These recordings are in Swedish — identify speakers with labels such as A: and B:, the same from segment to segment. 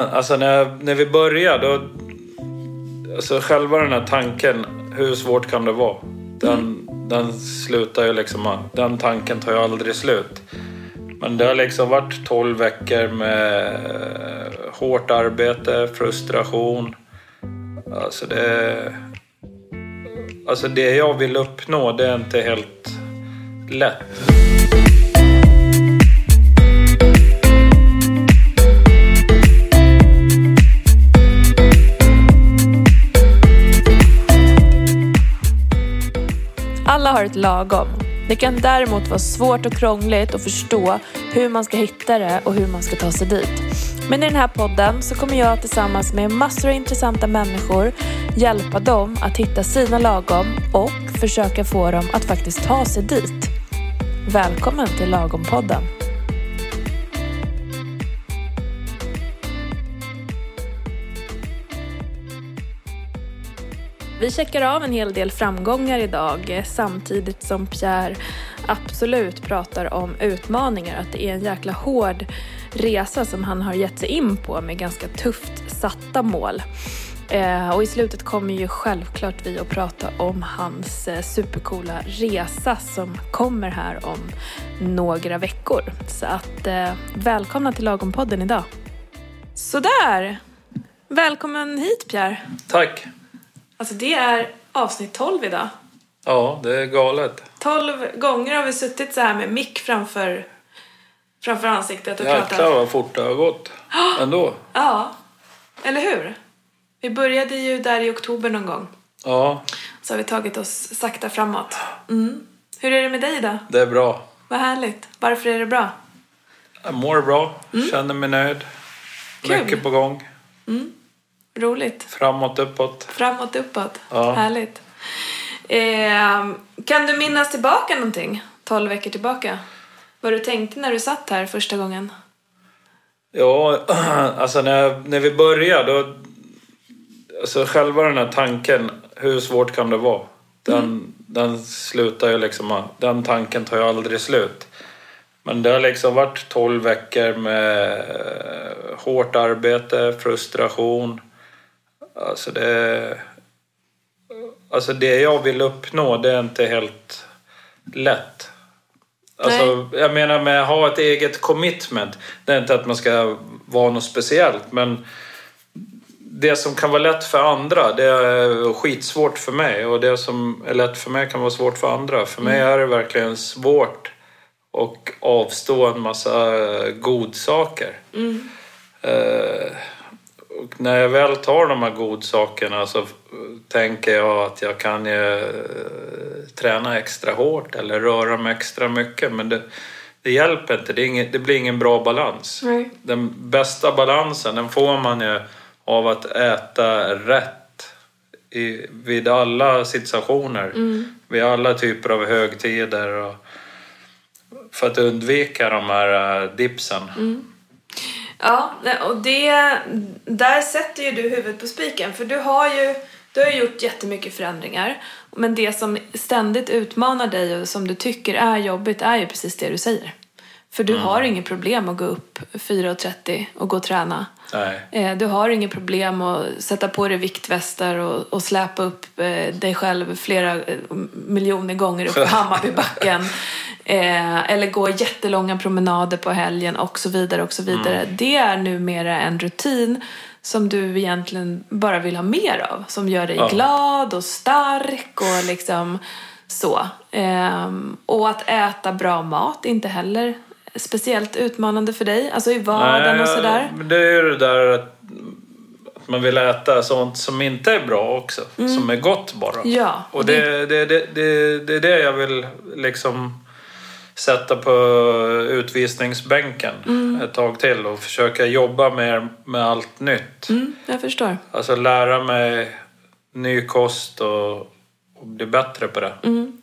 A: Alltså när, när vi började, då, alltså själva den här tanken, hur svårt kan det vara? Den, den slutar ju liksom, den tanken tar ju aldrig slut. Men det har liksom varit 12 veckor med eh, hårt arbete, frustration. Alltså det... Alltså det jag vill uppnå, det är inte helt lätt.
B: Alla har ett lagom. Det kan däremot vara svårt och krångligt att förstå hur man ska hitta det och hur man ska ta sig dit. Men i den här podden så kommer jag tillsammans med massor av intressanta människor hjälpa dem att hitta sina lagom och försöka få dem att faktiskt ta sig dit. Välkommen till Lagompodden! Vi checkar av en hel del framgångar idag eh, samtidigt som Pierre absolut pratar om utmaningar. Att det är en jäkla hård resa som han har gett sig in på med ganska tufft satta mål. Eh, och i slutet kommer ju självklart vi att prata om hans eh, supercoola resa som kommer här om några veckor. Så att välkomna till Lagom-podden idag. Sådär! Välkommen hit Pierre.
A: Tack!
B: Alltså det är avsnitt 12 idag.
A: Ja, det är galet.
B: 12 gånger har vi suttit så här med mick framför, framför ansiktet och
A: Jäklar pratat. Jäklar vad fort det har gått. Ändå.
B: Ja, eller hur? Vi började ju där i oktober någon gång.
A: Ja.
B: Så har vi tagit oss sakta framåt. Mm. Hur är det med dig då?
A: Det är bra.
B: Vad härligt. Varför är det bra?
A: Jag mår bra. Mm. Känner mig nöjd. Kul. Mycket på gång.
B: Mm. Roligt.
A: Framåt, uppåt.
B: Framåt, uppåt. Ja. Härligt. Eh, kan du minnas tillbaka någonting? 12 veckor tillbaka? Vad du tänkte när du satt här första gången?
A: Ja, alltså när, när vi började då... Alltså själva den här tanken, hur svårt kan det vara? Den, mm. den slutar ju liksom... Den tanken tar ju aldrig slut. Men det har liksom varit 12 veckor med hårt arbete, frustration Alltså det... Alltså det jag vill uppnå det är inte helt lätt. Alltså, jag menar med att ha ett eget commitment. Det är inte att man ska vara något speciellt men det som kan vara lätt för andra det är skitsvårt för mig och det som är lätt för mig kan vara svårt för andra. För mig mm. är det verkligen svårt att avstå en massa godsaker. Mm. Uh, och när jag väl tar de här godsakerna så tänker jag att jag kan ju eh, träna extra hårt eller röra mig extra mycket. Men det, det hjälper inte. Det, inget, det, blir ingen bra balans.
B: Nej.
A: Den bästa balansen den får man ju av att äta rätt i, vid alla situationer. Mm. Vid alla typer av högtider. Och, för att undvika de här uh, dipsen.
B: Mm. Ja, och det, där sätter ju du huvudet på spiken. För du har ju du har gjort jättemycket förändringar. Men det som ständigt utmanar dig och som du tycker är jobbigt är ju precis det du säger. För du mm. har inget problem att gå upp 4.30 och gå och träna.
A: Nej.
B: Eh, du har inget problem att sätta på dig viktvästar och, och släpa upp eh, dig själv flera eh, miljoner gånger upp Hammarbybacken. Eh, eller gå jättelånga promenader på helgen och så vidare och så vidare. Mm. Det är numera en rutin som du egentligen bara vill ha mer av. Som gör dig ja. glad och stark och liksom så. Eh, och att äta bra mat inte heller speciellt utmanande för dig? Alltså i vardagen Nej, och sådär?
A: Det är ju det där att man vill äta sånt som inte är bra också. Mm. Som är gott bara.
B: Ja,
A: och det, det, det, det, det är det jag vill liksom sätta på utvisningsbänken mm. ett tag till och försöka jobba mer med allt nytt.
B: Mm, jag förstår.
A: Alltså lära mig ny kost och, och bli bättre på det.
B: Mm.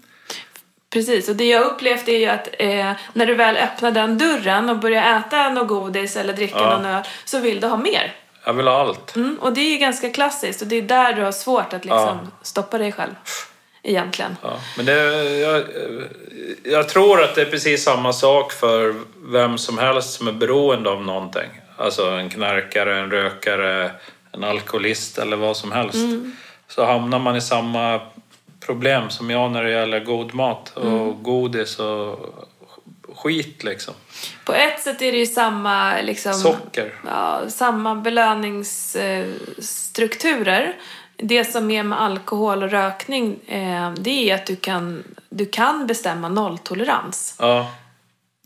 B: Precis, och det jag upplevt är ju att eh, när du väl öppnar den dörren och börjar äta något godis eller dricka ja. någon öl så vill du ha mer.
A: Jag vill ha allt.
B: Mm, och det är ju ganska klassiskt och det är där du har svårt att liksom ja. stoppa dig själv egentligen.
A: Ja, men det, jag, jag tror att det är precis samma sak för vem som helst som är beroende av någonting. alltså en knarkare, en rökare, en alkoholist eller vad som helst. Så hamnar man i samma problem som jag när det gäller god mat och godis och skit liksom.
B: På ett sätt är det ju samma, liksom,
A: Socker.
B: ja, samma belöningsstrukturer. Det som är med alkohol och rökning eh, det är att du kan, du kan bestämma nolltolerans.
A: Ja,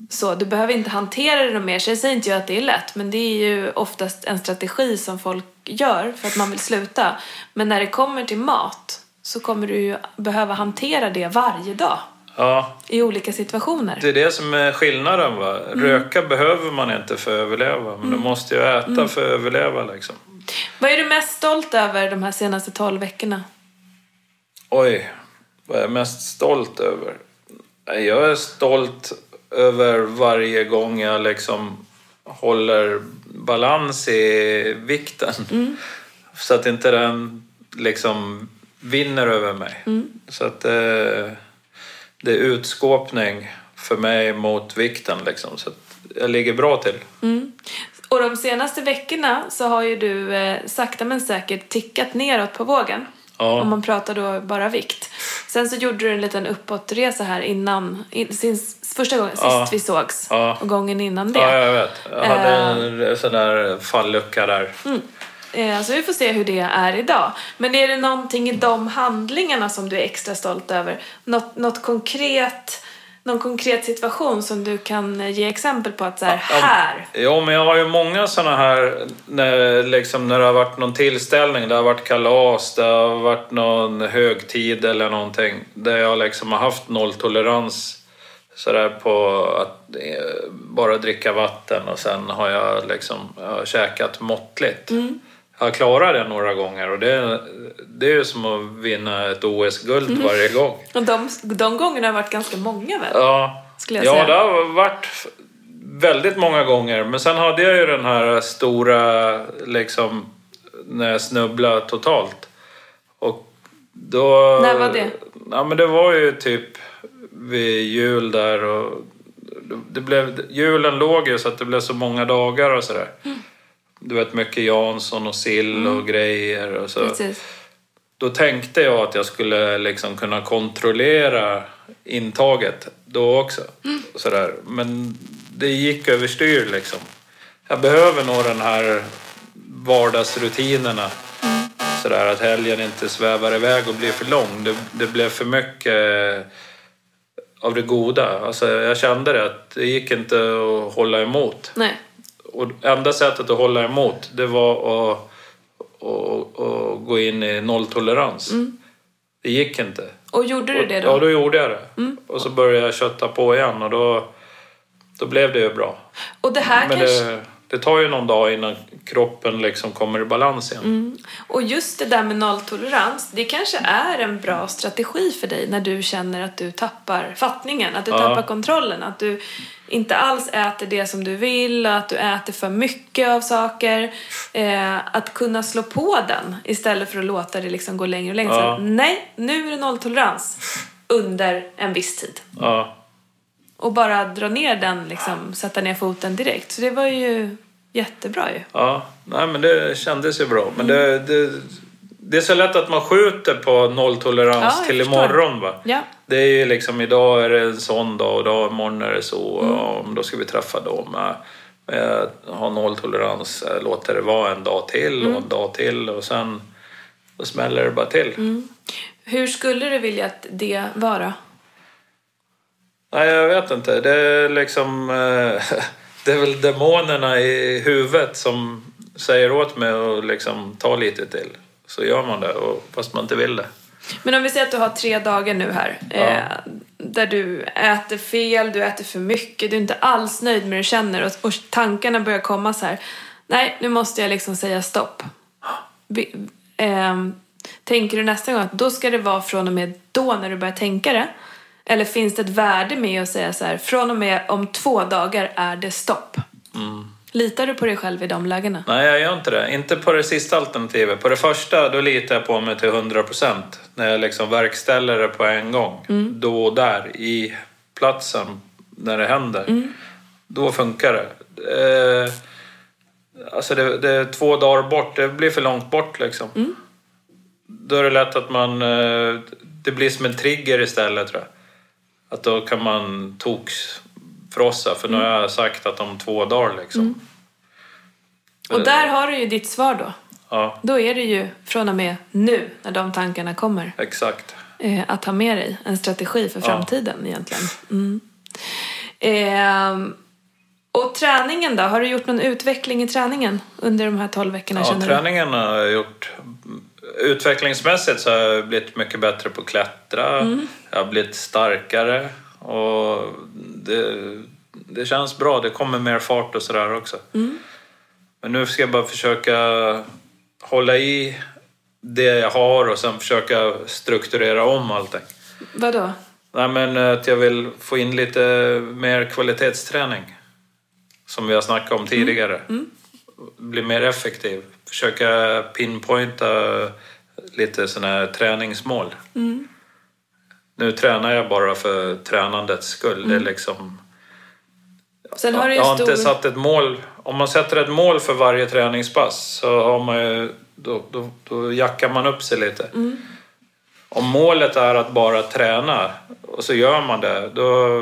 B: Så du behöver inte hantera det mer. Så jag säger inte jag att det är lätt, men det är ju oftast en strategi som folk gör för att man vill sluta. Men när det kommer till mat så kommer du ju behöva hantera det varje dag
A: ja.
B: i olika situationer.
A: Det är det som är skillnaden. Va? Röka behöver man inte för att överleva, men du måste ju äta för att överleva. Liksom.
B: Vad är du mest stolt över de här senaste 12 veckorna?
A: Oj, vad är jag mest stolt över? Jag är stolt över varje gång jag liksom håller balans i vikten. Så att inte den liksom vinner över mig. Så att eh, det är utskåpning för mig mot vikten liksom. Så att jag ligger bra till.
B: Och de senaste veckorna så har ju du eh, sakta men säkert tickat neråt på vågen.
A: Ja.
B: Om man pratar då bara vikt. Sen så gjorde du en liten uppåtresa här innan, in, sin, första gången,
A: Ja.
B: sist vi sågs.
A: Ja.
B: Och gången innan det.
A: Ja, jag vet. Jag hade en sån där fallucka där.
B: Eh, Så vi får se hur det är idag. Men är det någonting i de handlingarna som du är extra stolt över? Något, något konkret, någon konkret situation som du kan eh, ge exempel på att så här, här.
A: Ja, men jag har ju många såna här när, liksom, när det har varit någon tillställning, det har varit kalas, det har varit någon högtid eller någonting. Där jag liksom har haft nolltolerans sådär på att eh, bara dricka vatten och sen har jag liksom jag har käkat måttligt. Jag har klarat det några gånger och det, det är ju som att vinna ett OS-guld varje gång.
B: Och de, de gångerna har varit ganska många väl?
A: Ja, ja
B: säga.
A: det har varit väldigt många gånger. Men sen hade jag ju den här stora, liksom, när jag snubblade totalt. Och då...
B: När var det?
A: Ja, men det var ju typ vid jul där och det blev, julen låg ju så att det blev så många dagar och sådär.
B: Mm.
A: Du vet mycket Jansson och sill och grejer och så.
B: Precis.
A: Då tänkte jag att jag skulle liksom kunna kontrollera intaget då också. Sådär. Men det gick överstyr liksom. Jag behöver nog den här vardagsrutinerna. Sådär att helgen inte svävar iväg och blir för lång. Det, det blev för mycket av det goda. Alltså jag kände det att det gick inte att hålla emot.
B: Nej.
A: Och enda sättet att hålla emot det var att, att, att gå in i nolltolerans. Det gick inte.
B: Och gjorde du det då?
A: Ja, då gjorde jag det. Och så började jag kötta på igen och då, då blev det ju bra.
B: Och det här
A: Men
B: kanske...
A: det, det tar ju någon dag innan kroppen liksom kommer i balans igen.
B: Och just det där med nolltolerans, det kanske är en bra strategi för dig när du känner att du tappar fattningen, att du
A: Ja.
B: tappar kontrollen, att du inte alls äter det som du vill, att du äter för mycket av saker. Eh, att kunna slå på den istället för att låta det liksom gå längre och längre.
A: Ja.
B: Så, nej, nu är det nolltolerans under en viss tid.
A: Ja.
B: Och bara dra ner den, liksom, sätta ner foten direkt. Så det var ju jättebra ju.
A: Ja, nej men det kändes ju bra. Men det, det, det är så lätt att man skjuter på nolltolerans
B: Ja,
A: till
B: förstår.
A: imorgon va.
B: Ja.
A: Det är ju liksom idag är det en sån dag och då imorgon är det så.
B: Mm.
A: Och då ska vi träffa dem. Eh, har nolltolerans, jag låter det vara en dag till
B: Mm.
A: och en dag till och sen då smäller det bara till.
B: Hur skulle du vilja att det var då?
A: Nej, jag vet inte. Det är liksom... eh, Det är väl demonerna i huvudet som säger åt mig att liksom ta lite till. Så gör man det, och, fast man inte vill det.
B: Men om vi säger att du har tre dagar nu här. Eh, där du äter fel, du äter för mycket, du är inte alls nöjd med det du känner och, och tankarna börjar komma så här. Nej, nu måste jag liksom säga stopp. Vi, ehm, tänker du nästa gång att då ska det vara från och med då när du börjar tänka det? Eller finns det ett värde med att säga så här, från och med om två dagar är det stopp? Litar du på dig själv i de lägena?
A: Nej, jag gör inte det. Inte på det sista alternativet. På det första, då litar jag på mig till 100 procent. När jag liksom verkställer det på en gång. Då och där, i platsen, när det händer. Då funkar det. Eh, Alltså det, det är två dagar bort, det blir för långt bort liksom.
B: Mm.
A: Då är det lätt att man... eh, Det blir som en trigger istället tror jag. Att då kan man tokfrossa, för nu
B: Mm.
A: har jag sagt att om två dagar liksom.
B: Och där har du ju ditt svar då.
A: Ja,
B: Då är det ju från och med nu, när de tankarna kommer,
A: exakt.
B: eh, att ha med dig en strategi för framtiden egentligen. Mm. Ehm, och träningen då? Har du gjort någon utveckling i träningen under de här 12 veckorna
A: Ja, träningen har jag gjort. Utvecklingsmässigt så har jag blivit mycket bättre på att klättra.
B: Mm.
A: Jag har blivit starkare. Och det, det känns bra. Det kommer mer fart och sådär också.
B: Mm.
A: Men nu ska jag bara försöka hålla i det jag har och sen försöka strukturera om allting.
B: Vadå?
A: Nej, men att jag vill få in lite mer kvalitetsträning. Som vi har snackat om tidigare. Bli mer effektiv. Försöka pinpointa lite sådana här träningsmål. Nu tränar jag bara för tränandets skull. Det är liksom...
B: Sen har ju
A: jag har
B: stor...
A: inte satt ett mål. Om man sätter ett mål för varje träningspass så har man ju, då, då, då jackar man upp sig lite.
B: Mm.
A: Om målet är att bara träna och så gör man det, då,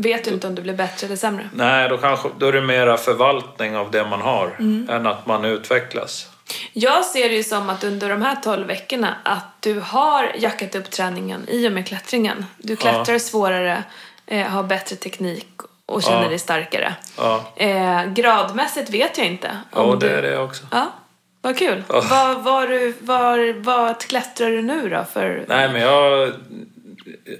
B: Vet du inte om du blir bättre eller sämre?
A: nej, då, kanske, då är det mera förvaltning av det man har
B: Mm.
A: än att man utvecklas.
B: Jag ser det ju som att under de här 12 veckorna att du har jackat upp träningen i och med klättringen. Du klättrar svårare, eh, har bättre teknik och känner
A: Ja.
B: dig starkare.
A: Ja,
B: Eh, gradmässigt vet jag inte.
A: ja
B: om
A: det
B: du...
A: är det också.
B: Ja, vad kul.
A: Ja.
B: Var, var du, var, vad klättrar du nu då? För...
A: Nej, men jag,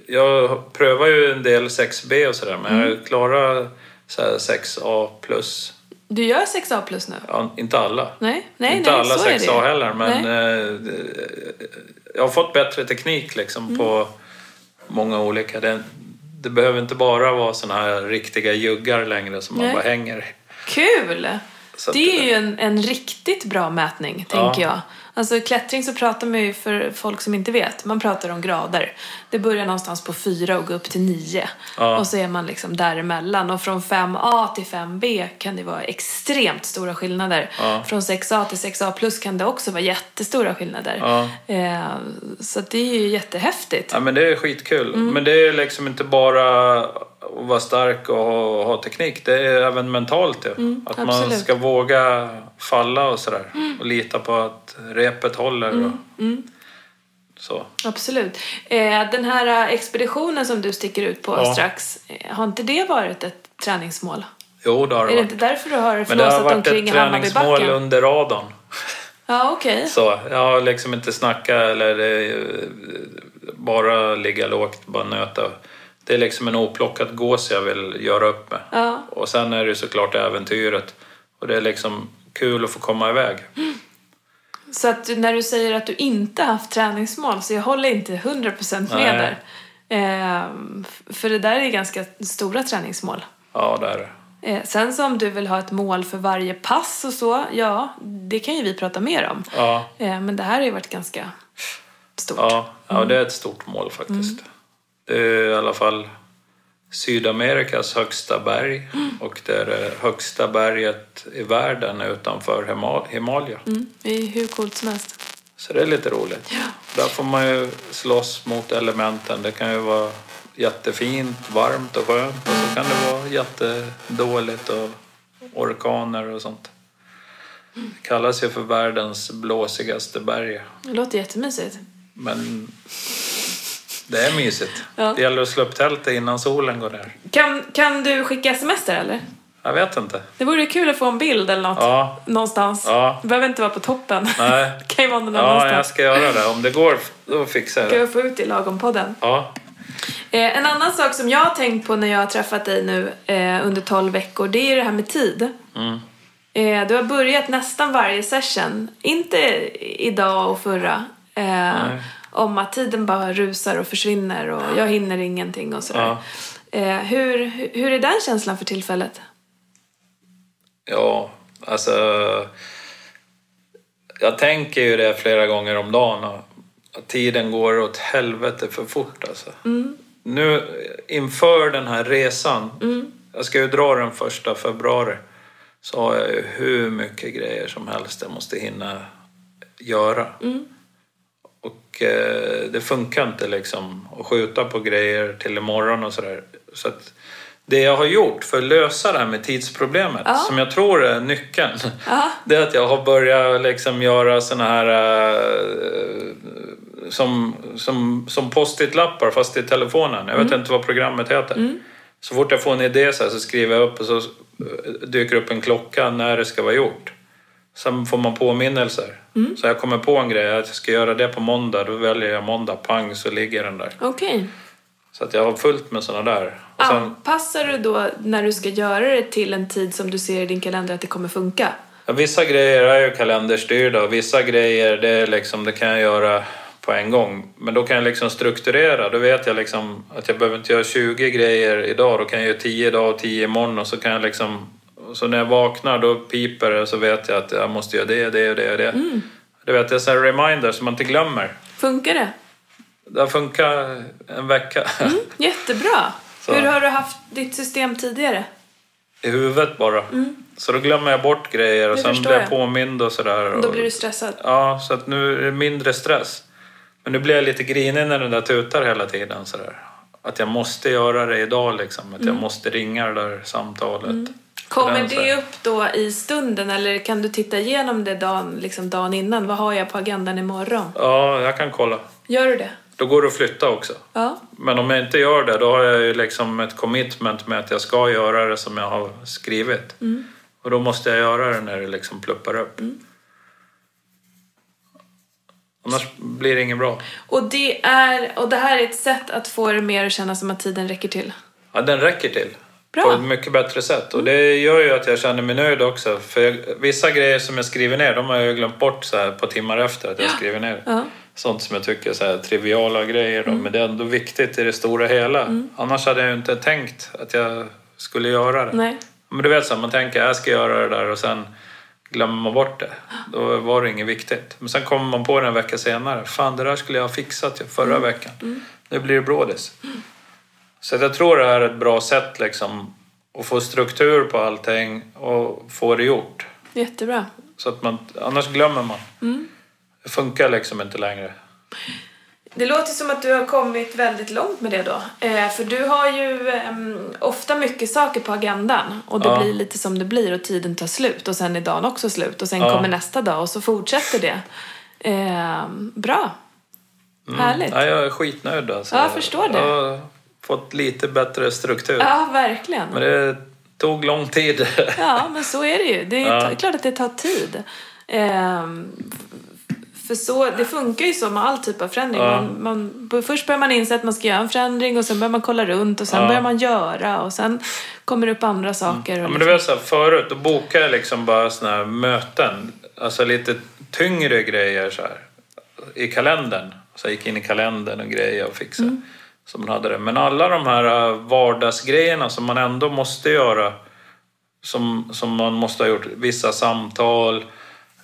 A: jag prövar ju en del 6B och sådär, men
B: Mm.
A: jag klarar så här 6A plus.
B: Du gör 6A plus nu?
A: Ja, inte alla.
B: Nej, nej,
A: inte
B: nej,
A: alla
B: så är det
A: 6A
B: ju.
A: heller, men eh, jag har fått bättre teknik liksom
B: Mm.
A: på många olika. Det, det behöver inte bara vara såna här riktiga juggar längre som man
B: Nej.
A: bara hänger i.
B: Kul!
A: Så
B: det är ju en, en riktigt bra mätning, tänker jag. Alltså klättring så pratar man ju för folk som inte vet, man pratar om grader. Det börjar någonstans på fyra och går upp till nio.
A: Ja.
B: Och så är man liksom däremellan. Och från 5A till 5B kan det vara extremt stora skillnader.
A: Ja.
B: Från 6A till 6A plus kan det också vara jättestora skillnader.
A: Ja.
B: Eh, så det är ju jättehäftigt.
A: Ja, men det är skitkul.
B: Mm.
A: Men det är liksom inte bara att vara stark och ha, ha teknik. Det är även mentalt ju. att man
B: Mm, absolut. Mm.
A: ska våga falla och sådär. Och lita på att repet håller. Och, Så.
B: Absolut. Eh, den här eh, expeditionen som du sticker ut på
A: Ja.
B: strax, eh, har inte det varit ett träningsmål?
A: Jo, det har det
B: Är det inte därför du har
A: Men det har
B: flåsat
A: varit
B: omkring
A: ett
B: i
A: träningsmål
B: Hammarbybacken?
A: under radarn.
B: Ja, okej.
A: Så, jag har liksom inte snackat eller bara ligga lågt, bara nöta. Det är liksom en oplockad gås jag vill göra upp med.
B: Ja.
A: Och sen är det såklart äventyret. Och det är liksom kul att få komma iväg.
B: Så att när du säger att du inte haft träningsmål, så jag håller inte 100% med
A: Nej.
B: där. Eh, f- för det där är ganska stora träningsmål.
A: Ja, det är det.
B: Eh, sen så om du vill ha ett mål för varje pass och så, ja, det kan ju vi prata mer om.
A: Ja,
B: Eh, men det här har ju varit ganska stort.
A: ja, ja det är ett stort mål faktiskt. Det är i alla fall Sydamerikas högsta berg och det är det högsta berget i världen utanför Hima- Himalaya.
B: Mm, det är hur coolt som helst.
A: Så det är lite roligt. Där får man ju slåss mot elementen. Det kan ju vara jättefint, varmt och skönt och så kan det vara jättedåligt och orkaner och sånt. Det kallas ju för världens blåsigaste berg.
B: Det låter jättemysigt.
A: Men det är mysigt.
B: Ja.
A: Det gäller att slå upp tältet innan solen går ner.
B: Kan, kan du skicka sms där eller?
A: Jag vet inte.
B: Det vore kul att få en bild eller något.
A: Ja,
B: Någonstans.
A: Ja.
B: Det behöver inte vara på toppen.
A: nej.
B: Det kan ju vara någon
A: Ja, jag
B: annanstans.
A: ska göra det. Om det går, då fixar jag
B: Ska
A: det.
B: jag få ut det i lagom-podden.
A: Ja,
B: Eh, en annan sak som jag har tänkt på när jag har träffat dig nu eh, under 12 veckor, det är ju det här med tid.
A: mm.
B: Eh, du har börjat nästan varje session, inte idag och förra, eh,
A: Nej.
B: Om att tiden bara rusar och försvinner och jag hinner ingenting och sådär.
A: Ja.
B: Eh, hur, hur är den känslan för tillfället?
A: Ja, alltså... Jag tänker ju det flera gånger om dagen. Att tiden går åt helvete för fort alltså. Nu inför den här resan. Jag ska ju dra den första februari. så har jag ju hur mycket grejer som helst jag måste hinna göra. Och eh, det funkar inte liksom att skjuta på grejer till imorgon och sådär. Så att det jag har gjort för att lösa det här med tidsproblemet,
B: Ja.
A: som jag tror är nyckeln,
B: Ja.
A: det är att jag har börjat liksom göra såna här eh, som, som, som post-it-lappar fast i telefonen. Jag vet inte vad programmet heter. Så fort jag får en idé så, så skriver jag upp och så eh, dyker upp en klocka när det ska vara gjort. Sen får man påminnelser. Så jag kommer på en grej, att jag ska göra det på måndag. Då väljer jag måndag, pang så ligger den där.
B: Okej.
A: Så att jag har fullt med såna där. Och sen,
B: Anpassar du då när du ska göra det till en tid som du ser i din kalender att det kommer funka?
A: Ja, vissa grejer är ju kalenderstyrda och vissa grejer det, är liksom, det kan jag göra på en gång. Men då kan jag liksom strukturera. Då vet jag liksom att jag behöver inte göra 20 grejer idag. Då kan jag göra 10 idag och 10 imorgon. Och så kan jag liksom... Så när jag vaknar då piper det så vet jag att jag måste göra det, det och det och det. Det vet jag, så här reminder som man inte glömmer.
B: Funkar det?
A: Det har funkat en vecka
B: Jättebra.
A: Så.
B: Hur har du haft ditt system tidigare?
A: i huvudet bara. Så då glömmer jag bort grejer och
B: Det
A: sen blir jag
B: jag.
A: påmind och sådär.
B: Då
A: och-
B: blir du stressad.
A: Ja, så att nu är det mindre stress. Men nu blir jag lite grinig när den där tutar hela tiden. Sådär. Att jag måste göra det idag liksom. Att jag måste ringa det där samtalet.
B: Kommer det upp då i stunden eller kan du titta igenom det dagen, liksom dagen innan? Vad har jag på agendan imorgon?
A: Ja, jag kan kolla.
B: Gör du det?
A: Då går det att flytta också.
B: Ja.
A: Men om jag inte gör det, då har jag ju liksom ett commitment med att jag ska göra det som jag har skrivit. Och då måste jag göra det när det liksom pluppar upp. Annars blir det inget bra.
B: Och det, är, och det här är ett sätt att få det mer att kännas som att tiden räcker till.
A: Ja, den räcker till.
B: Bra.
A: På ett mycket bättre sätt. Och det gör ju att jag känner mig nöjd också. För jag, vissa grejer som jag skriver ner, de har jag glömt bort så här på timmar efter att jag skriver ner.
B: Ja.
A: Sånt som jag tycker är så här triviala grejer då, men det är ändå viktigt i det stora hela. Annars hade jag ju inte tänkt att jag skulle göra det.
B: Nej.
A: Men du vet så här, man tänker jag ska göra det där och sen glömmer man bort det. Då var det inget viktigt. Men sen kommer man på det en vecka senare. Fan, det där skulle jag ha fixat förra veckan. Nu blir det brådis. Så jag tror det här är ett bra sätt liksom att få struktur på allting och få det gjort.
B: Jättebra.
A: Så att man, annars glömmer man. Det funkar liksom inte längre.
B: Det låter som att du har kommit väldigt långt med det då. Eh, för du har ju ehm, ofta mycket saker på agendan och det
A: Ja.
B: blir lite som det blir och tiden tar slut och sen är dagen också slut och sen
A: Ja.
B: kommer nästa dag och så fortsätter det. Ehm, bra. Härligt.
A: Ja, jag är skitnöjd alltså.
B: Ja, jag förstår det.
A: Har fått lite bättre struktur.
B: Ja, verkligen.
A: Men det tog lång tid.
B: Ja, men så är det ju. Det är
A: Ja.
B: t- klart att det tar tid. Ehm, för så, det funkar ju så med all typ av förändring.
A: Ja.
B: Man, man, först börjar man inse att man ska göra en förändring och sen börjar man kolla runt och sen
A: Ja.
B: börjar man göra och sen kommer det upp andra saker.
A: Ja,
B: Och
A: men det
B: liksom,
A: var så här, förut, då bokade jag liksom bara såna här möten. Alltså lite tyngre grejer så här. I kalendern. Så jag gick in i kalendern och grejer och fixade. Så man hade det. Men alla de här äh, vardagsgrejerna som man ändå måste göra. Som, som man måste ha gjort. Vissa samtal,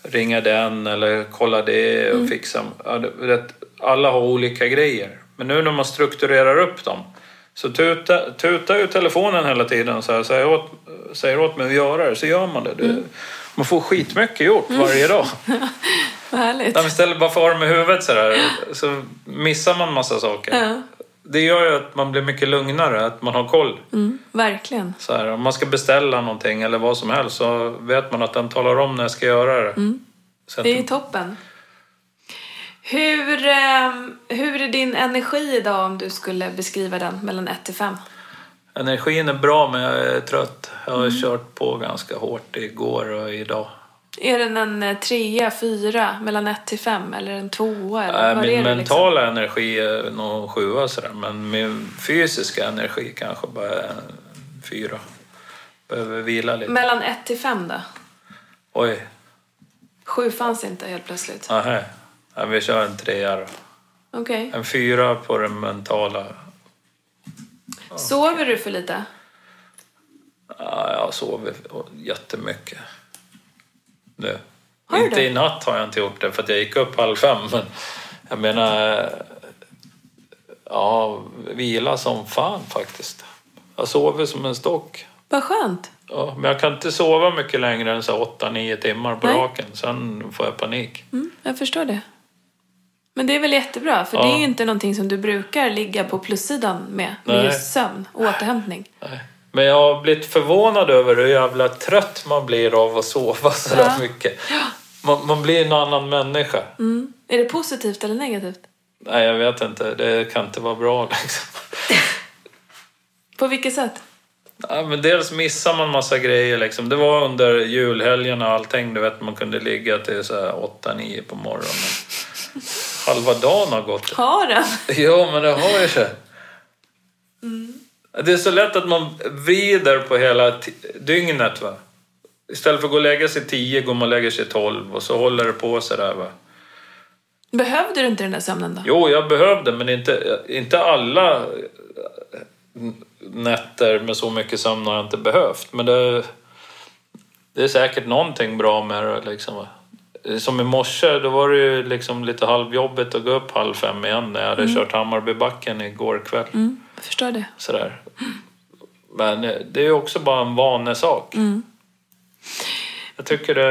A: ringa den eller kolla det och fixa. Det, vet, alla har olika grejer. Men nu när man strukturerar upp dem. Så tuta, tutar ju telefonen hela tiden och så här, säger, åt, säger åt mig att göra det, så gör man det. det Man får skitmycket gjort varje dag.
B: Vad härligt.
A: Istället bara far med huvudet så där, så missar man massa saker.
B: Ja.
A: Det gör ju att man blir mycket lugnare, att man har koll.
B: Mm, verkligen.
A: Så här, om man ska beställa någonting eller vad som helst så vet man att den talar om när jag ska göra det. Att,
B: Det är toppen. Hur, ehm, hur är din energi idag om du skulle beskriva den mellan 1 till 5?
A: Energin är bra men jag är trött. Jag har kört på ganska hårt igår och idag.
B: Är den en eh, trea, fyra, mellan 1 till 5 eller en tvåa? Eller
A: Äh, min
B: liksom?
A: mentala energi är nog sjua sådär, men min fysiska energi kanske bara är fyra. Behöver vila lite.
B: Mellan 1 till 5 då?
A: Oj,
B: Sju fanns inte helt plötsligt.
A: Ja, vi kör en trea då.
B: Okej.
A: En fyra på den mentala.
B: Sover du för lite?
A: Ja, jag sover jättemycket. Nu.
B: Har
A: inte
B: det?
A: i natt har jag inte gjort det för att jag gick upp halv fem. Men jag menar, ja, vila som fan faktiskt. Jag sover som en stock.
B: Vad skönt.
A: Ja, men jag kan inte sova mycket längre än så 8-9 timmar på
B: Nej.
A: raken. Sen får jag panik.
B: Mm, jag förstår det. Men det är väl jättebra, för det
A: Ja.
B: är ju inte någonting som du brukar ligga på plussidan med. Med
A: Nej.
B: just sömn och återhämtning.
A: Nej. Men jag har blivit förvånad över hur jävla trött man blir av att sova så
B: Ja.
A: mycket. Man, man blir en annan människa.
B: Mm. Är det positivt eller negativt?
A: Nej, jag vet inte. Det kan inte vara bra liksom.
B: På vilket sätt?
A: Ja, men dels missar man massa grejer liksom. Det var under julhelgen och allting. Du vet, man kunde ligga till så här 8-9 på morgonen. Halva dagen har gått.
B: Har den?
A: Ja, men det har ju sig. Det är så lätt att man vrider på hela dygnet. Va? Istället för att gå och lägga sig 10 går man och lägger sig 12 och så håller det på så där. Va?
B: Behövde du inte den där sömnen då?
A: Jo, jag behövde, men inte, inte alla eh, nätter med så mycket sömn har jag inte behövt. Men det, det är säkert någonting bra med det. Liksom. va. Som i morse, då var det ju liksom lite halvjobbigt att gå upp halv fem igen när jag hade kört Hammarbybacken igår kväll.
B: Mm, jag förstår det.
A: Sådär. Men eh, det är också bara en vanesak.
B: Mm.
A: Jag tycker det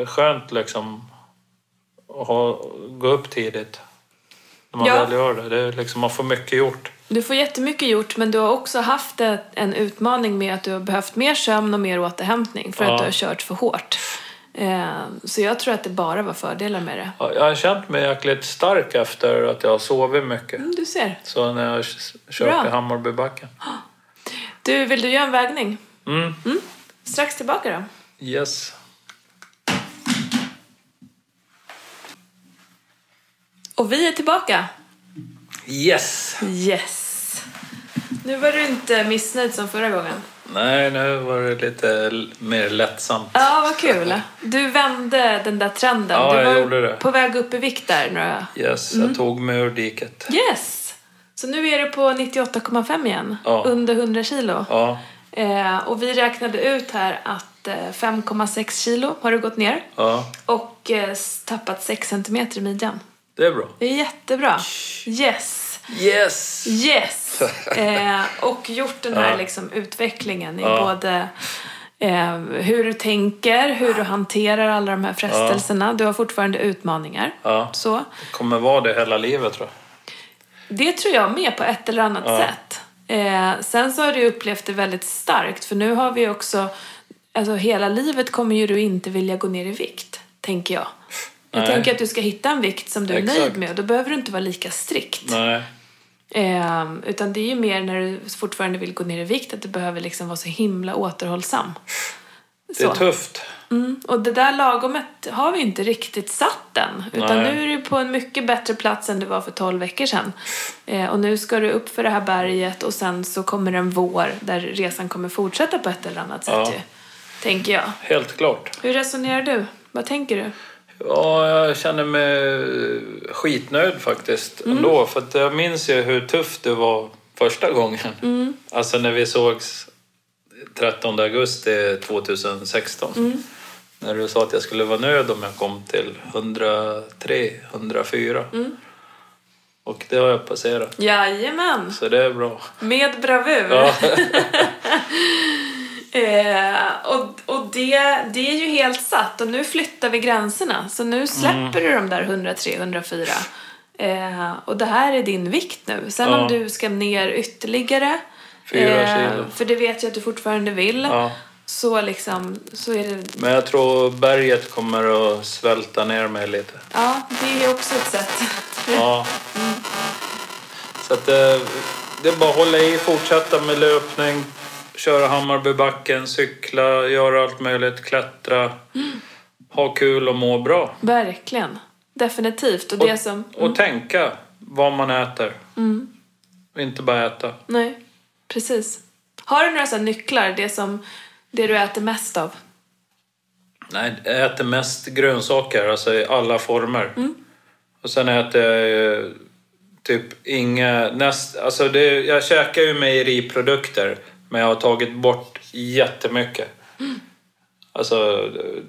A: är skönt liksom att ha, gå upp tidigt. När man
B: Ja.
A: väl gör det. det är liksom, man får mycket gjort.
B: Du får jättemycket gjort, men du har också haft en utmaning med att du har behövt mer sömn och mer återhämtning för
A: Ja.
B: att du har kört för hårt. Eh, så jag tror att det bara var fördelar med det.
A: Ja, Jag har känt mig jäkligt stark efter att jag har sovit mycket.
B: Mm, du ser.
A: Så när jag kört
B: Bra.
A: Hammarbybacken.
B: Du, vill du göra en vägning?
A: Mm.
B: Strax tillbaka då.
A: Yes.
B: Och vi är tillbaka.
A: Yes!
B: Yes. Nu var du inte missnöjd som förra gången.
A: Nej, nu var det lite mer lättsamt.
B: Ja, vad kul. Du vände den där trenden.
A: Ja,
B: du
A: jag
B: var
A: gjorde det.
B: på väg upp i vikt där. Några...
A: Yes,
B: Mm.
A: jag tog mig ur diket.
B: Yes! Så nu är du på 98,5 igen.
A: Ja.
B: Under 100 kilo.
A: Ja,
B: Eh, och vi räknade ut här att eh, 5,6 kilo har du gått ner.
A: ja,
B: Och eh, tappat 6 centimeter i midjan.
A: det är bra.
B: Det är jättebra. Yes!
A: Yes!
B: Yes! Eh, och gjort den här
A: Ja.
B: liksom, utvecklingen i
A: Ja.
B: både eh, hur du tänker, hur du hanterar alla de här frestelserna. Du har fortfarande utmaningar.
A: Ja,
B: Så.
A: det kommer vara det hela livet tror jag.
B: Det tror jag med på ett eller annat
A: Ja.
B: sätt. Eh, sen så har du upplevt det väldigt starkt för nu har vi också, alltså hela livet kommer ju du inte vilja gå ner i vikt, tänker jag. Jag
A: Nej.
B: tänker att du ska hitta en vikt som du är
A: Exakt.
B: nöjd med och då behöver du inte vara lika strikt.
A: Nej,
B: Eh, utan det är ju mer när du fortfarande vill gå ner i vikt att du behöver liksom vara så himla återhållsam.
A: det är
B: Så.
A: tufft.
B: Mm. Och det där lagomet har vi inte riktigt satt än. Utan
A: Nej.
B: nu är du på en mycket bättre plats än du var för 12 veckor sedan. Eh, och nu ska du upp för det här berget och sen så kommer en vår där resan kommer fortsätta på ett eller annat sätt
A: Ja.
B: ju. Tänker jag.
A: Helt klart.
B: Hur resonerar du? Vad tänker du?
A: Ja, jag känner mig skitnöjd faktiskt ändå. För att jag minns ju hur tufft det var första gången. Alltså när vi sågs 13 augusti 2016. När du sa att jag skulle vara nöjd om jag kom till 103, 104. Och det har jag passerat.
B: Jajamän!
A: Så det är bra.
B: Med bravur.
A: Ja,
B: Eh, och och det, det är ju helt satt och nu flyttar vi gränserna. Så nu släpper du de där 103, 104. Eh, och det här är din vikt nu. Sen
A: Ja.
B: om du ska ner ytterligare.
A: Fyra kilo.
B: För det vet jag att du fortfarande vill.
A: ja.
B: Så liksom, så är det.
A: Men jag tror berget kommer att svälta ner mig lite.
B: Ja, det är också ett sätt.
A: Ja. Så att det, det är bara att hålla i, fortsätta med löpning, köra Hammarbybacken, cykla, göra allt möjligt, klättra. Ha kul och må bra.
B: Verkligen. Definitivt. Och
A: Och,
B: det som...
A: och tänka vad man äter. Inte bara äta.
B: Nej, precis. Har du några sådana nycklar? Det som det du äter mest av?
A: Nej, jag äter mest grönsaker, alltså i alla former. Och sen äter jag eh, typ inga... Näst, alltså det, jag käkar ju mejeriprodukter, men jag har tagit bort jättemycket. Alltså,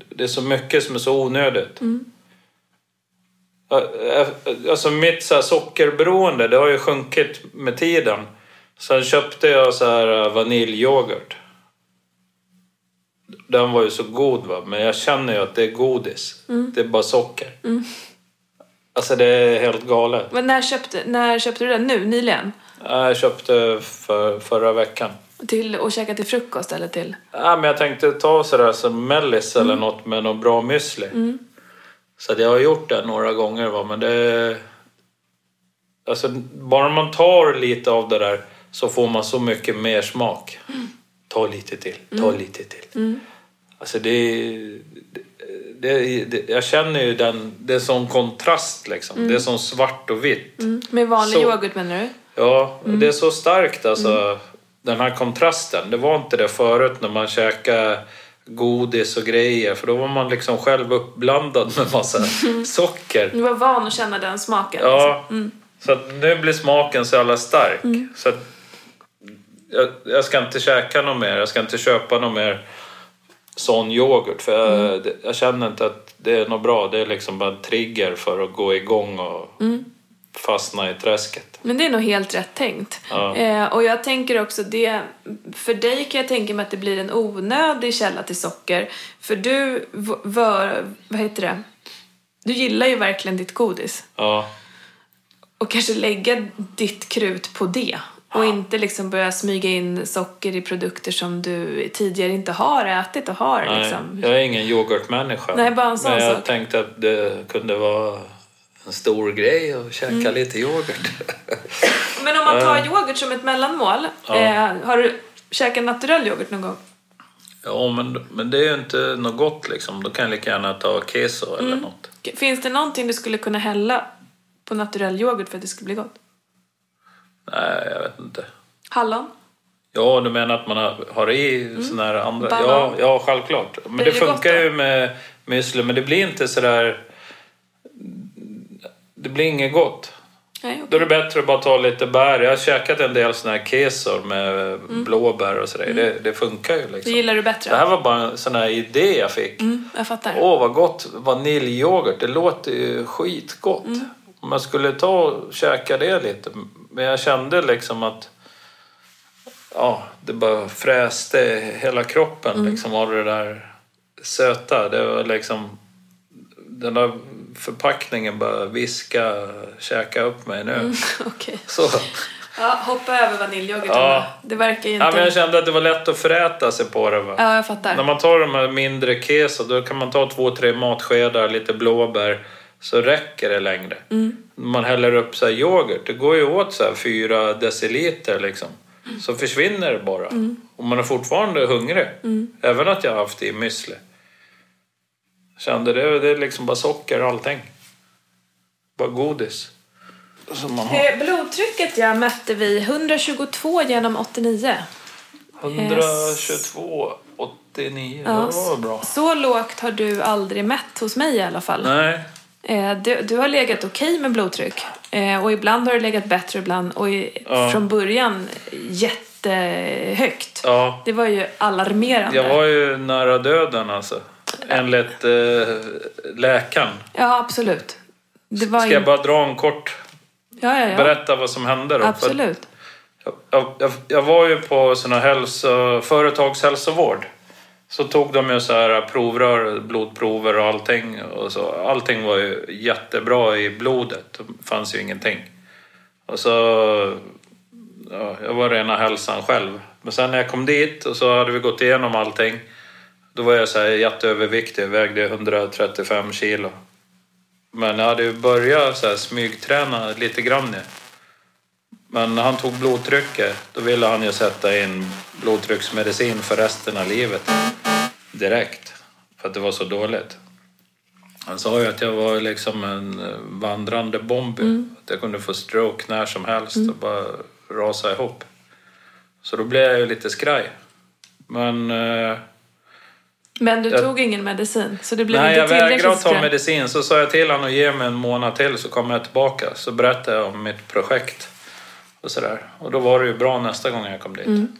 A: det- är så mycket som är så onödigt. Eh, Alltså mitt så här sockerberoende, det har ju sjunkit med tiden. Sen köpte jag så här vaniljyoghurt. den var ju så god va. Men jag känner ju att det är godis. Det är bara socker. Alltså det är helt galet.
B: Men när köpte, när köpte du den? Nu? Nyligen?
A: Jag köpte för, förra veckan.
B: Till att käka till frukost eller till?
A: Ja, men jag tänkte ta sådär som mellis eller något med något bra müsli. Så att jag har gjort det några gånger va, men det... Alltså bara man tar lite av det där så får man så mycket mer smak. Ta lite till, ta lite till. Alltså det, det, det... Jag känner ju den... Det är sån kontrast liksom. Det är som svart och vitt.
B: Mm. Med vanlig
A: Så-
B: yoghurt menar du?
A: Ja, det är så starkt alltså. Den här kontrasten. Det var inte det förut när man käkade godis och grejer. För då var man liksom själv uppblandad med massa socker.
B: Du var van att känna den smaken?
A: Ja, så att nu blir smaken så jävla stark. Så att jag, jag ska inte käka något mer. Jag ska inte köpa något mer sån yoghurt. För jag, det- jag känner inte att det är något bra. Det är liksom bara en trigger för att gå igång och fastna i träsket.
B: Men det är nog helt rätt tänkt.
A: Ja.
B: Eh, och jag tänker också det, för dig kan jag tänka mig att det blir en onödig källa till socker. För du, v- vör, vad heter det? Du gillar ju verkligen ditt godis.
A: Ja.
B: Och kanske lägga ditt krut på det. Och inte liksom börja smyga in socker i produkter som du tidigare inte har ätit och har
A: Nej,
B: liksom.
A: jag är ingen yoghurtmänniska.
B: Nej, bara en sån
A: Men jag
B: sak.
A: tänkte att det kunde vara en stor grej att käka
B: Mm.
A: lite yoghurt.
B: Men om man tar yoghurt som ett mellanmål.
A: Ja.
B: Eh, har du käkat naturell yoghurt någon gång?
A: ja, men, men det är ju inte något gott liksom. Då kan jag lika gärna ta keso eller
B: Mm.
A: något.
B: Finns det någonting du skulle kunna hälla på naturell yoghurt för att det ska bli gott?
A: Nej, jag vet inte.
B: Hallon?
A: Ja, du menar att man har, har i såna här andra...
B: Banan.
A: Ja, ja, självklart. Men det,
B: det
A: funkar ju med müsli, men det blir inte sådär... Det blir inget gott.
B: Nej, okej.
A: Då är det bättre att bara ta lite bär. Jag har käkat en del såna här kesor med blåbär och sådär. Det, det funkar ju
B: Det
A: liksom.
B: gillar du
A: Det
B: bättre?
A: här var bara en sån här idé jag fick.
B: Mm, jag fattar.
A: Åh, vad gott! Vaniljyoghurt, det låter ju skitgott. Om man skulle ta och käka det lite. Men jag kände liksom att... Ja, det bara fräste hela kroppen liksom av det där söta. Det var liksom... Den där förpackningen bara viska, käka upp mig nu.
B: Okej.
A: Så.
B: Ja, hoppa över vaniljyoghurten
A: Ja.
B: Det verkar ju inte...
A: Ja, men jag kände att det var lätt att föräta sig på det. Va?
B: Ja, jag fattar.
A: När man tar de här mindre keso då kan man ta två, tre matskedar, lite blåbär så räcker det längre.
B: Mm.
A: Man häller upp så här yoghurt, det går ju åt så fyra deciliter liksom. Så försvinner det bara.
B: Mm.
A: Och man är fortfarande hungrig. Även att jag har haft i müsli. Kände det, det är liksom bara socker och allting. Bara godis. Som man har.
B: Eh, Blodtrycket ja, mätte vi 122 genom 89.
A: 122, 89, det var bra.
B: Så lågt har du aldrig mätt hos mig i alla fall.
A: Nej,
B: Eh, du, du har legat okej med blodtryck. Eh, och ibland har du legat bättre ibland. Och i,
A: Ja.
B: från början jättehögt.
A: ja.
B: Det var ju alarmerande.
A: Jag var ju nära döden alltså. Enligt eh, läkaren.
B: Ja, absolut. Det var
A: Ska
B: in...
A: jag bara dra en kort...
B: Ja, ja, ja.
A: Berätta vad som hände då?
B: Absolut.
A: Jag, jag, jag var ju på sån här hälso, företagshälsovård. Så tog de ju så här provrör, blodprover och allting. Och så, allting var ju jättebra i blodet. Det fanns ju ingenting. Och så... Ja, jag var rena hälsan själv. Men sen när jag kom dit och så hade vi gått igenom allting. Då var jag så här jätteöverviktig. Vägde 135 kilo. Men jag hade ju börjat så här smygträna lite grann nu. Men när han tog blodtrycket, då ville han ju sätta in blodtrycksmedicin för resten av livet. Direkt. För att det var så dåligt. Han sa ju att jag var liksom en vandrande bomb. Att jag kunde få stroke när som helst och bara rasa ihop. Så då blev jag ju lite skraj. Men... Eh,
B: Men du
A: Jag-
B: tog ingen medicin, så det blev
A: Nej,
B: inte
A: jag vägrade att ta medicin. Så sa jag till honom att ge mig en månad till så kommer jag tillbaka. Så berättade jag om mitt projekt. Och sådär. Och då var det ju bra nästa gång jag kom dit.
B: Mm.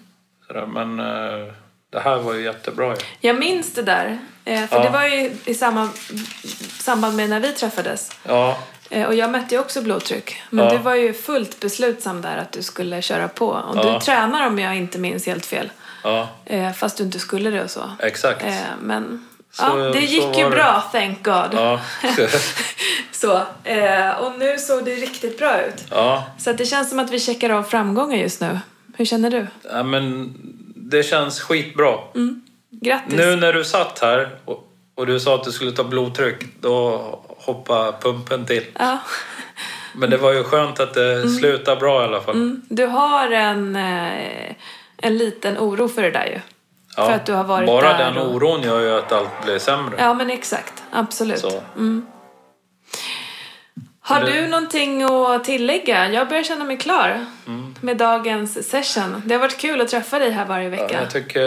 A: Sådär. Men eh, det här var ju jättebra ju.
B: Jag minns det där. eh, För
A: Ja.
B: det var ju i samma, samband med när vi träffades.
A: Ja,
B: Eh, Och jag mätte ju också blodtryck. Men
A: Ja.
B: du var ju fullt beslutsam där att du skulle köra på. Och
A: Ja.
B: du tränar om jag inte minns helt fel.
A: Ja,
B: Eh, fast du inte skulle det och så.
A: exakt.
B: Eh, men
A: Så-
B: ja, det gick ju
A: det.
B: bra, thank God.
A: Ja.
B: Så, eh, och nu såg det riktigt bra ut.
A: ja.
B: Så det känns som att vi checkar av framgångar just nu. Hur känner du?
A: ja, men det känns skitbra.
B: Grattis!
A: Nu när du satt här och, och du sa att du skulle ta blodtryck, då hoppade pumpen till.
B: Ja.
A: Men det var ju skönt att det slutade bra i alla fall.
B: Mm. Du har en, eh, en liten oro för det där ju.
A: Ja,
B: För att du har varit
A: Bara
B: där
A: den
B: och-
A: oron gör ju att allt blir sämre.
B: Ja, men exakt. Absolut.
A: Så.
B: Har du någonting att tillägga? Jag börjar känna mig klar
A: Mm.
B: med dagens session. Det har varit kul att träffa dig här varje vecka.
A: Jag tycker,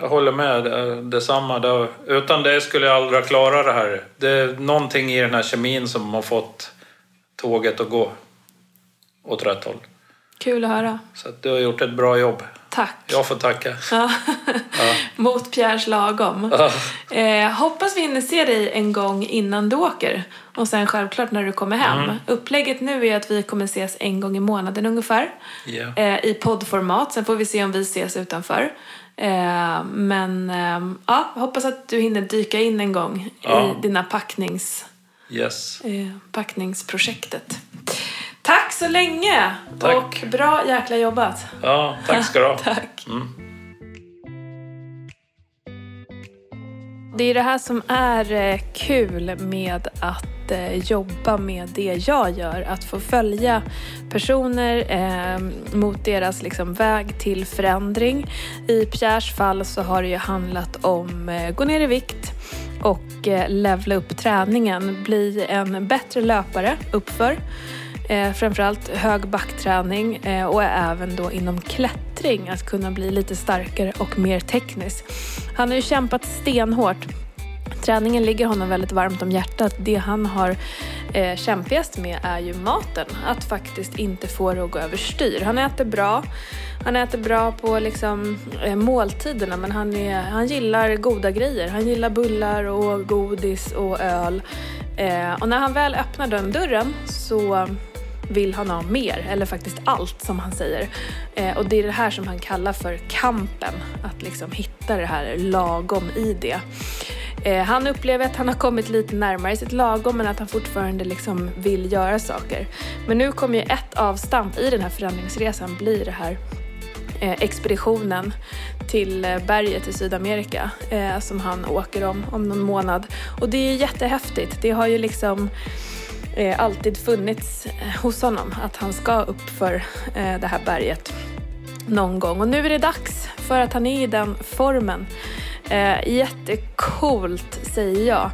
A: jag håller med. Det- Detsamma. Det, utan det skulle jag aldrig klara det här. Det är någonting i den här kemin som har fått tåget att gå åt rätt håll.
B: Kul att höra.
A: Så att du har gjort ett bra jobb.
B: Tack.
A: Jag får tacka.
B: Ja. Mot Pierres lagom.
A: Ja.
B: Eh, hoppas vi hinner se dig en gång innan du åker. Och sen självklart när du kommer hem.
A: Mm.
B: Upplägget nu är att vi kommer ses en gång i månaden ungefär.
A: Ja.
B: Eh, I poddformat. Sen får vi se om vi ses utanför. Eh, men eh, ja, hoppas att du hinner dyka in en gång
A: Ja.
B: i dina packnings,
A: Yes.
B: eh, packningsprojektet. Så länge!
A: Tack.
B: Och bra jäkla jobbat.
A: Ja, tack ska du ha.
B: Tack.
A: Mm.
B: Det är det här som är eh, kul med att eh, jobba med det jag gör. Att få följa personer eh, mot deras liksom, väg till förändring. I Pierres fall så har det ju handlat om eh, gå ner i vikt och eh, levla upp träningen. Bli en bättre löpare uppför. Eh, framförallt hög backträning eh, och även då inom klättring att kunna bli lite starkare och mer teknisk. Han har ju kämpat stenhårt. Träningen ligger honom väldigt varmt om hjärtat. Det han har eh, kämpigast med är ju maten. Att faktiskt inte få det att gå överstyr. Han äter bra. Han äter bra på liksom, eh, måltiderna men han, är, han gillar goda grejer. Han gillar bullar och godis och öl. Eh, och när han väl öppnar den dörren så vill han ha mer, eller faktiskt allt som han säger. Eh, och det är det här som han kallar för kampen, att liksom hitta det här lagom i det. Eh, han upplever att han har kommit lite närmare sitt lagom men att han fortfarande liksom vill göra saker. Men nu kommer ju ett avstamp i den här förändringsresan bli det här eh, expeditionen till eh, berget i Sydamerika eh, som han åker om om någon månad. Och det är jättehäftigt. Det har ju liksom eh, alltid funnits eh, hos honom att han ska upp för eh, det här berget någon gång. Och nu är det dags för att han är i den formen. Eh, jättecoolt säger jag.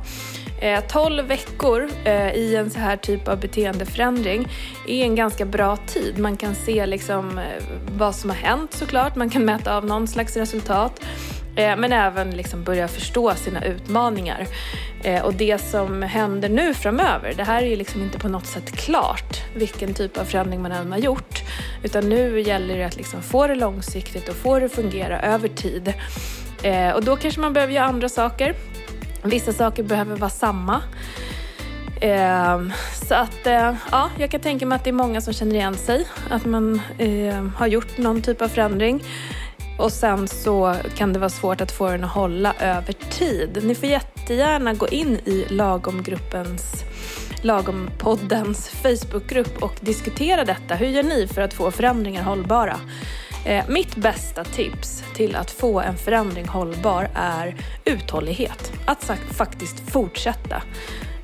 B: Eh, 12 veckor eh, i en så här typ av beteendeförändring är en ganska bra tid. Man kan se liksom, vad som har hänt såklart, man kan mäta av någon slags resultat. Eh, men även liksom börja förstå sina utmaningar. Eh, och det som händer nu framöver, det här är ju liksom inte på något sätt klart vilken typ av förändring man än har gjort. Utan nu gäller det att liksom få det långsiktigt och få det att fungera över tid. Eh, och då kanske man behöver göra andra saker. Vissa saker behöver vara samma. Så att, ja, jag kan tänka mig att det är många som känner igen sig. Att man har gjort någon typ av förändring. Och sen så kan det vara svårt att få den att hålla över tid. Ni får jättegärna gå in i lagomgruppens Lagompoddens Facebookgrupp och diskutera detta. Hur gör ni för att få förändringar hållbara? Eh, mitt bästa tips till att få en förändring hållbar är uthållighet. Att sagt, faktiskt fortsätta.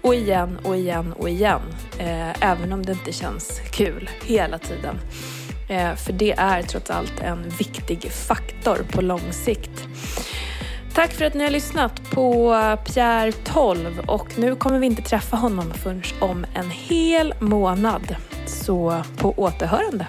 B: Och igen och igen och igen. Eh, även om det inte känns kul hela tiden. Eh, för det är trots allt en viktig faktor på lång sikt. Tack för att ni har lyssnat på Pierre 12 och nu kommer vi inte träffa honom förrän om en hel månad. Så på återhörande.